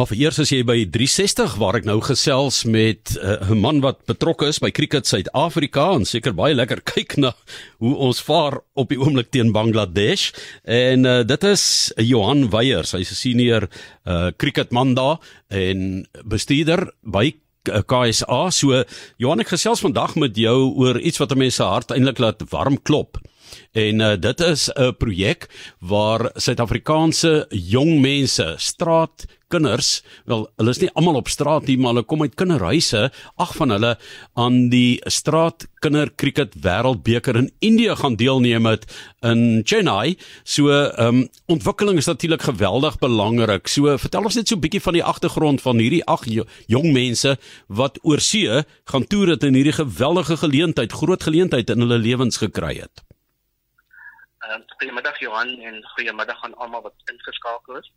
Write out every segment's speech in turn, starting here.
Maar vir eers as jy by 360 waar ek nou gesels met uh, 'n man wat betrokke is by Cricket Suid-Afrika en seker baie lekker kyk na hoe ons vaar op die oomblik teen Bangladesh en uh, dit is Johan Weyers, hy's 'n senior uh, cricketman daar en bestuurder by KSA. So Johan ek gesels vandag met jou oor iets wat mense hart eintlik laat warm klop. En uh, dit is 'n projek waar Suid-Afrikaanse jong mense, straatkinders, wel hulle is nie almal op straat nie, maar hulle kom uit kinderhuise, ag van hulle aan die straatkinderkriket wêreldbeker in Indië gaan deelneem het in Chennai. So, ehm um, ontwikkeling is natuurlik geweldig belangrik. So, vertel ons net so 'n bietjie van die agtergrond van hierdie ag jong mense wat oor see gaan toer het in hierdie geweldige geleentheid, groot geleentheid in hulle lewens gekry het. Uh, goeiemiddag Johan en goeiemiddag aan almal wat ingeskakel is.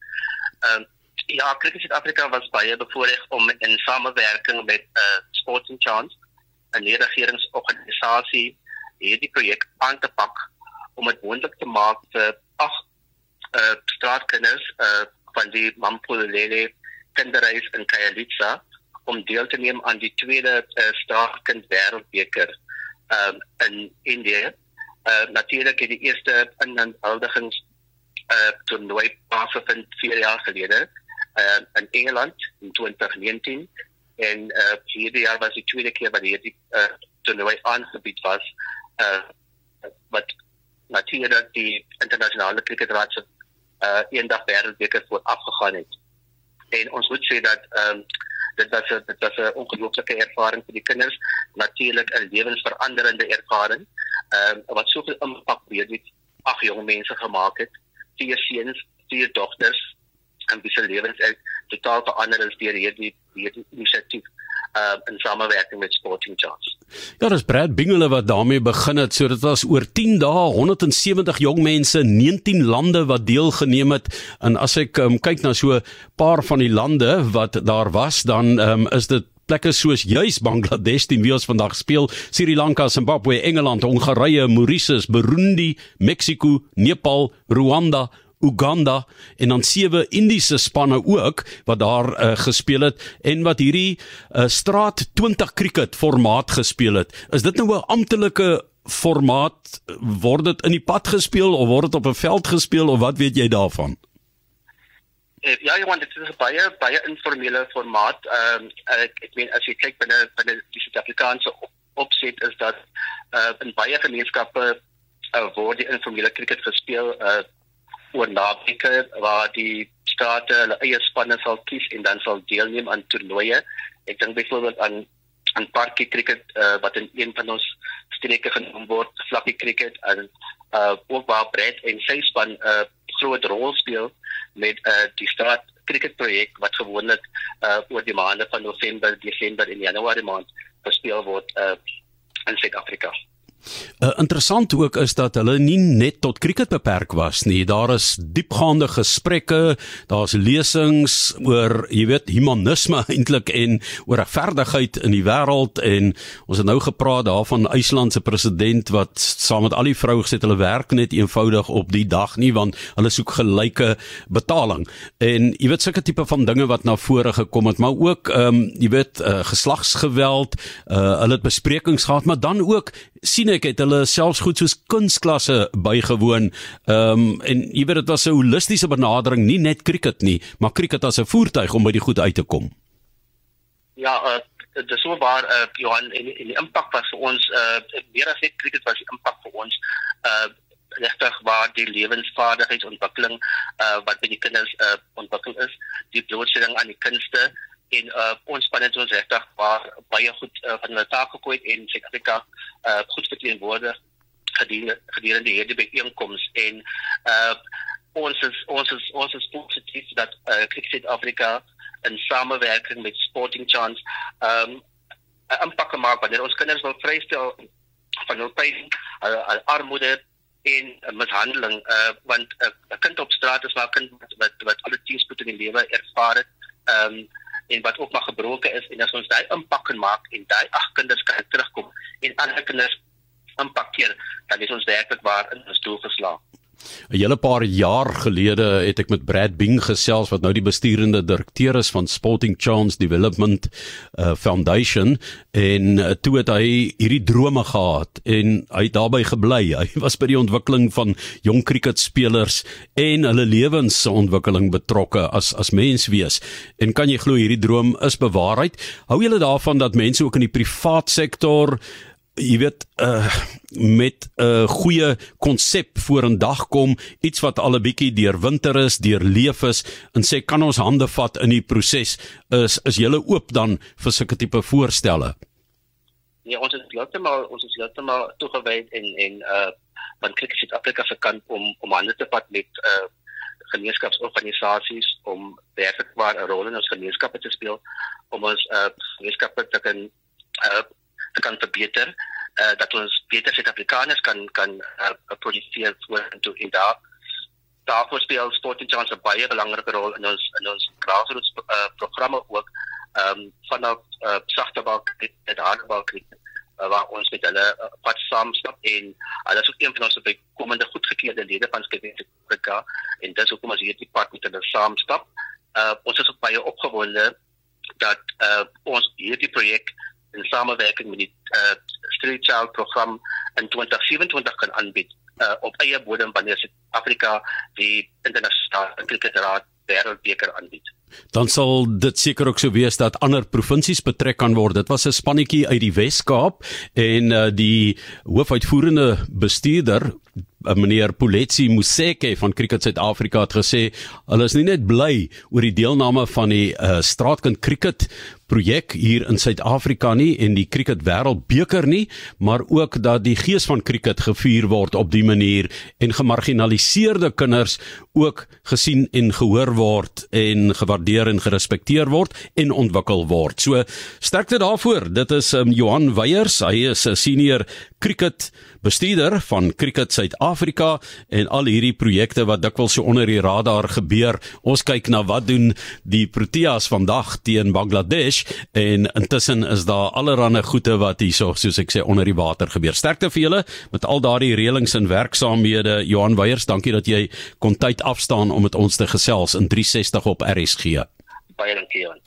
Ehm uh, ja, Cricket Suid-Afrika was baie bevoorreg om in samewerking met uh, Sporting Chance, 'n regeringsorganisasie, hierdie projek aan te pak om dit moontlik te maak vir ag uh, straatkinders uh, van die Mampulele kinderreis in Khayelitsha om deel te neem aan die tweede uh, straatkind wêreldbeker um, in Indië uh, natuurlik het die eerste inhuldigings uh toernooi plaasgevind 4 jaar gelede uh in Engeland in 2019 en uh hierdie jaar was die tweede keer wat hierdie uh toernooi aangebied was uh wat natuurlik die internasionale kriketraad se uh eendag wêreldbeker voor afgegaan het. En ons moet sê dat ehm um, dit was 'n dit was 'n ongelooflike ervaring vir die kinders natuurlik 'n lewensveranderende ervaring ehm um, wat soveel impak weer dit ag jong mense gemaak het vier seuns vier dogters en wie se lewens uit totaal verander is deur hierdie hierdie inisiatief uh in samewerking met Sporting Chance. Ja, dis Brad Bingele wat daarmee begin het. So dit was oor 10 dae, 170 jong mense, 19 lande wat deelgeneem het. En as ek um, kyk na so 'n paar van die lande wat daar was, dan um, is dit plekke soos juis Bangladesh teen wie ons vandag speel, Sri Lanka, Zimbabwe, Engeland, Hongarye, Mauritius, Burundi, Mexiko, Nepal, Rwanda, Uganda en dan sewe Indiese spanne ook wat daar uh, gespeel het en wat hierdie uh, straat 20 cricket formaat gespeel het. Is dit nou 'n amptelike formaat word dit in die pad gespeel of word dit op 'n veld gespeel of wat weet jy daarvan? Uh, ja, jy want dit is 'n baie baie informele formaat. Ehm uh, ek ek meen as jy kyk binne binne die Suid-Afrikaanse op, opset is dat uh, in baie gemeenskappe uh, word die informele cricket gespeel uh, oor naweke waar die state hulle eie spanne sal kies en dan sal deelneem aan toernooie. Ek dink byvoorbeeld aan aan parkie cricket uh, wat in een van ons streke genoem word, flappie cricket en uh ook waar Brett en sy span 'n uh, groot rol speel met uh die straat cricket projek wat gewoonlik uh oor die maande van November, Desember en Januarie maand gespeel word uh in Suid-Afrika. Uh, interessant ook is dat hulle nie net tot cricket beperk was nie. Daar is diepgaande gesprekke, daar's lesings oor, jy weet, humanisme eintlik en oor regverdigheid in die wêreld en ons het nou gepraat daarvan IJsland se president wat saam met al die vroue gesê hulle werk net eenvoudig op die dag nie want hulle soek gelyke betaling. En jy weet sulke tipe van dinge wat na vore gekom het, maar ook ehm um, jy weet uh, geslagsgeweld, uh, hulle het besprekings gehad, maar dan ook sien ek het hulle selfs goed soos kunstklasse bygewoon. Ehm um, en jy weet dit was 'n holistiese benadering, nie net cricket nie, maar cricket as 'n voertuig om by die goed uit te kom. Ja, uh, dit is so waar uh, Johan en, en die impak was vir ons uh meer as net cricket was die impak vir ons uh regtig waar die lewensvaardigheidsontwikkeling uh wat by die kinders uh ontwikkel is, die blootstelling aan die kunste en uh, ons span het ons regtig baie goed uh, van hulle taak gekooi en Suid-Afrika uh, goed verteenwoordig gedurende gedurende hierdie bijeenkoms en uh, ons is ons is ons is positief dat uh, Cricket Suid-Afrika in samewerking met Sporting Chance um, 'n impak maak wanneer ons kinders wil vrystel van hul pyn, uh, armoede en uh, mishandeling uh, want 'n uh, kind op straat is maar 'n kind wat wat, wat alle teenspoed in die lewe ervaar het. Ehm um, en wat ook maar gebroken is en as ons daai impak kan maak en daai ag kinders kan terugkom en ander kinders impakteer dan is ons werklik waar in ons doel geslaag. 'n Hele paar jaar gelede het ek met Brad Bing gesels wat nou die besturende direkteur is van Sporting Chance Development uh, Foundation en uh, toe het hy hierdie drome gehad en hy het daarbey gebly. Hy was by die ontwikkeling van jong cricketspelers en hulle lewensontwikkeling betrokke as as mens wees. En kan jy glo hierdie droom is bewaarheid? Hou jy daarvan dat mense ook in die privaat sektor jy weet uh met 'n uh, goeie konsep voor in dag kom, iets wat al 'n bietjie deur winter is, deur leef is en sê kan ons hande vat in die proses is is jy oop dan vir sulke tipe voorstelle? Ja, ons is heeltemal ons is heeltemal toegewy en en uh van Cricket Suid-Afrika se kant om om hande te vat met uh gemeenskapsorganisasies om werklik 'n rol in ons gemeenskappe te speel om ons uh gemeenskappe te kan uh kan verbeter uh, dat ons beter Suid-Afrikaners kan kan uh, produseer vorentoe in daar daarvoor speel Sporting Chance 'n baie belangrike rol in ons in ons grassroots uh, programme ook ehm um, vanaf uh, sagtebal en hardbal cricket uh, waar ons met hulle uh, wat saam stap en hulle is ook een van ons komende goedgekeurde lede van Skeptics Afrika en dis hoekom ons hierdie pad met hulle saam stap. Uh, ons is ook baie opgewonde dat uh, ons hierdie projek in samewerking met die uh, Street Child program in 2027 kan aanbied uh, op eie bodem wanneer Suid-Afrika die internasionale kriketraad wêreldbeker aanbied. Dan sal dit seker ook so wees dat ander provinsies betrek kan word. Dit was 'n spannetjie uit die Wes-Kaap en uh, die hoofuitvoerende bestuurder meneer Poletsi Museke van Cricket Suid-Afrika het gesê hulle is nie net bly oor die deelname van die uh, straatkind cricket projek hier in Suid-Afrika nie en die cricket wêreldbeker nie, maar ook dat die gees van cricket gevier word op die manier en gemarginaliseerde kinders ook gesien en gehoor word en gewaardeer en gerespekteer word en ontwikkel word. So sterkte daarvoor. Dit is um, Johan Weyers, hy is 'n senior cricket bestuurder van Cricket Suid-Afrika en al hierdie projekte wat dikwels so onder die radar gebeur. Ons kyk na wat doen die Proteas vandag teen Bangladesh en intussen is daar allerlei goeie wat hierso soos ek sê onder die water gebeur. Sterkte vir julle met al daardie reëlings en werksaamhede. Johan Weyers, dankie dat jy kon tyd afstaan om met ons te gesels in 360 op RSG. Baie dankie.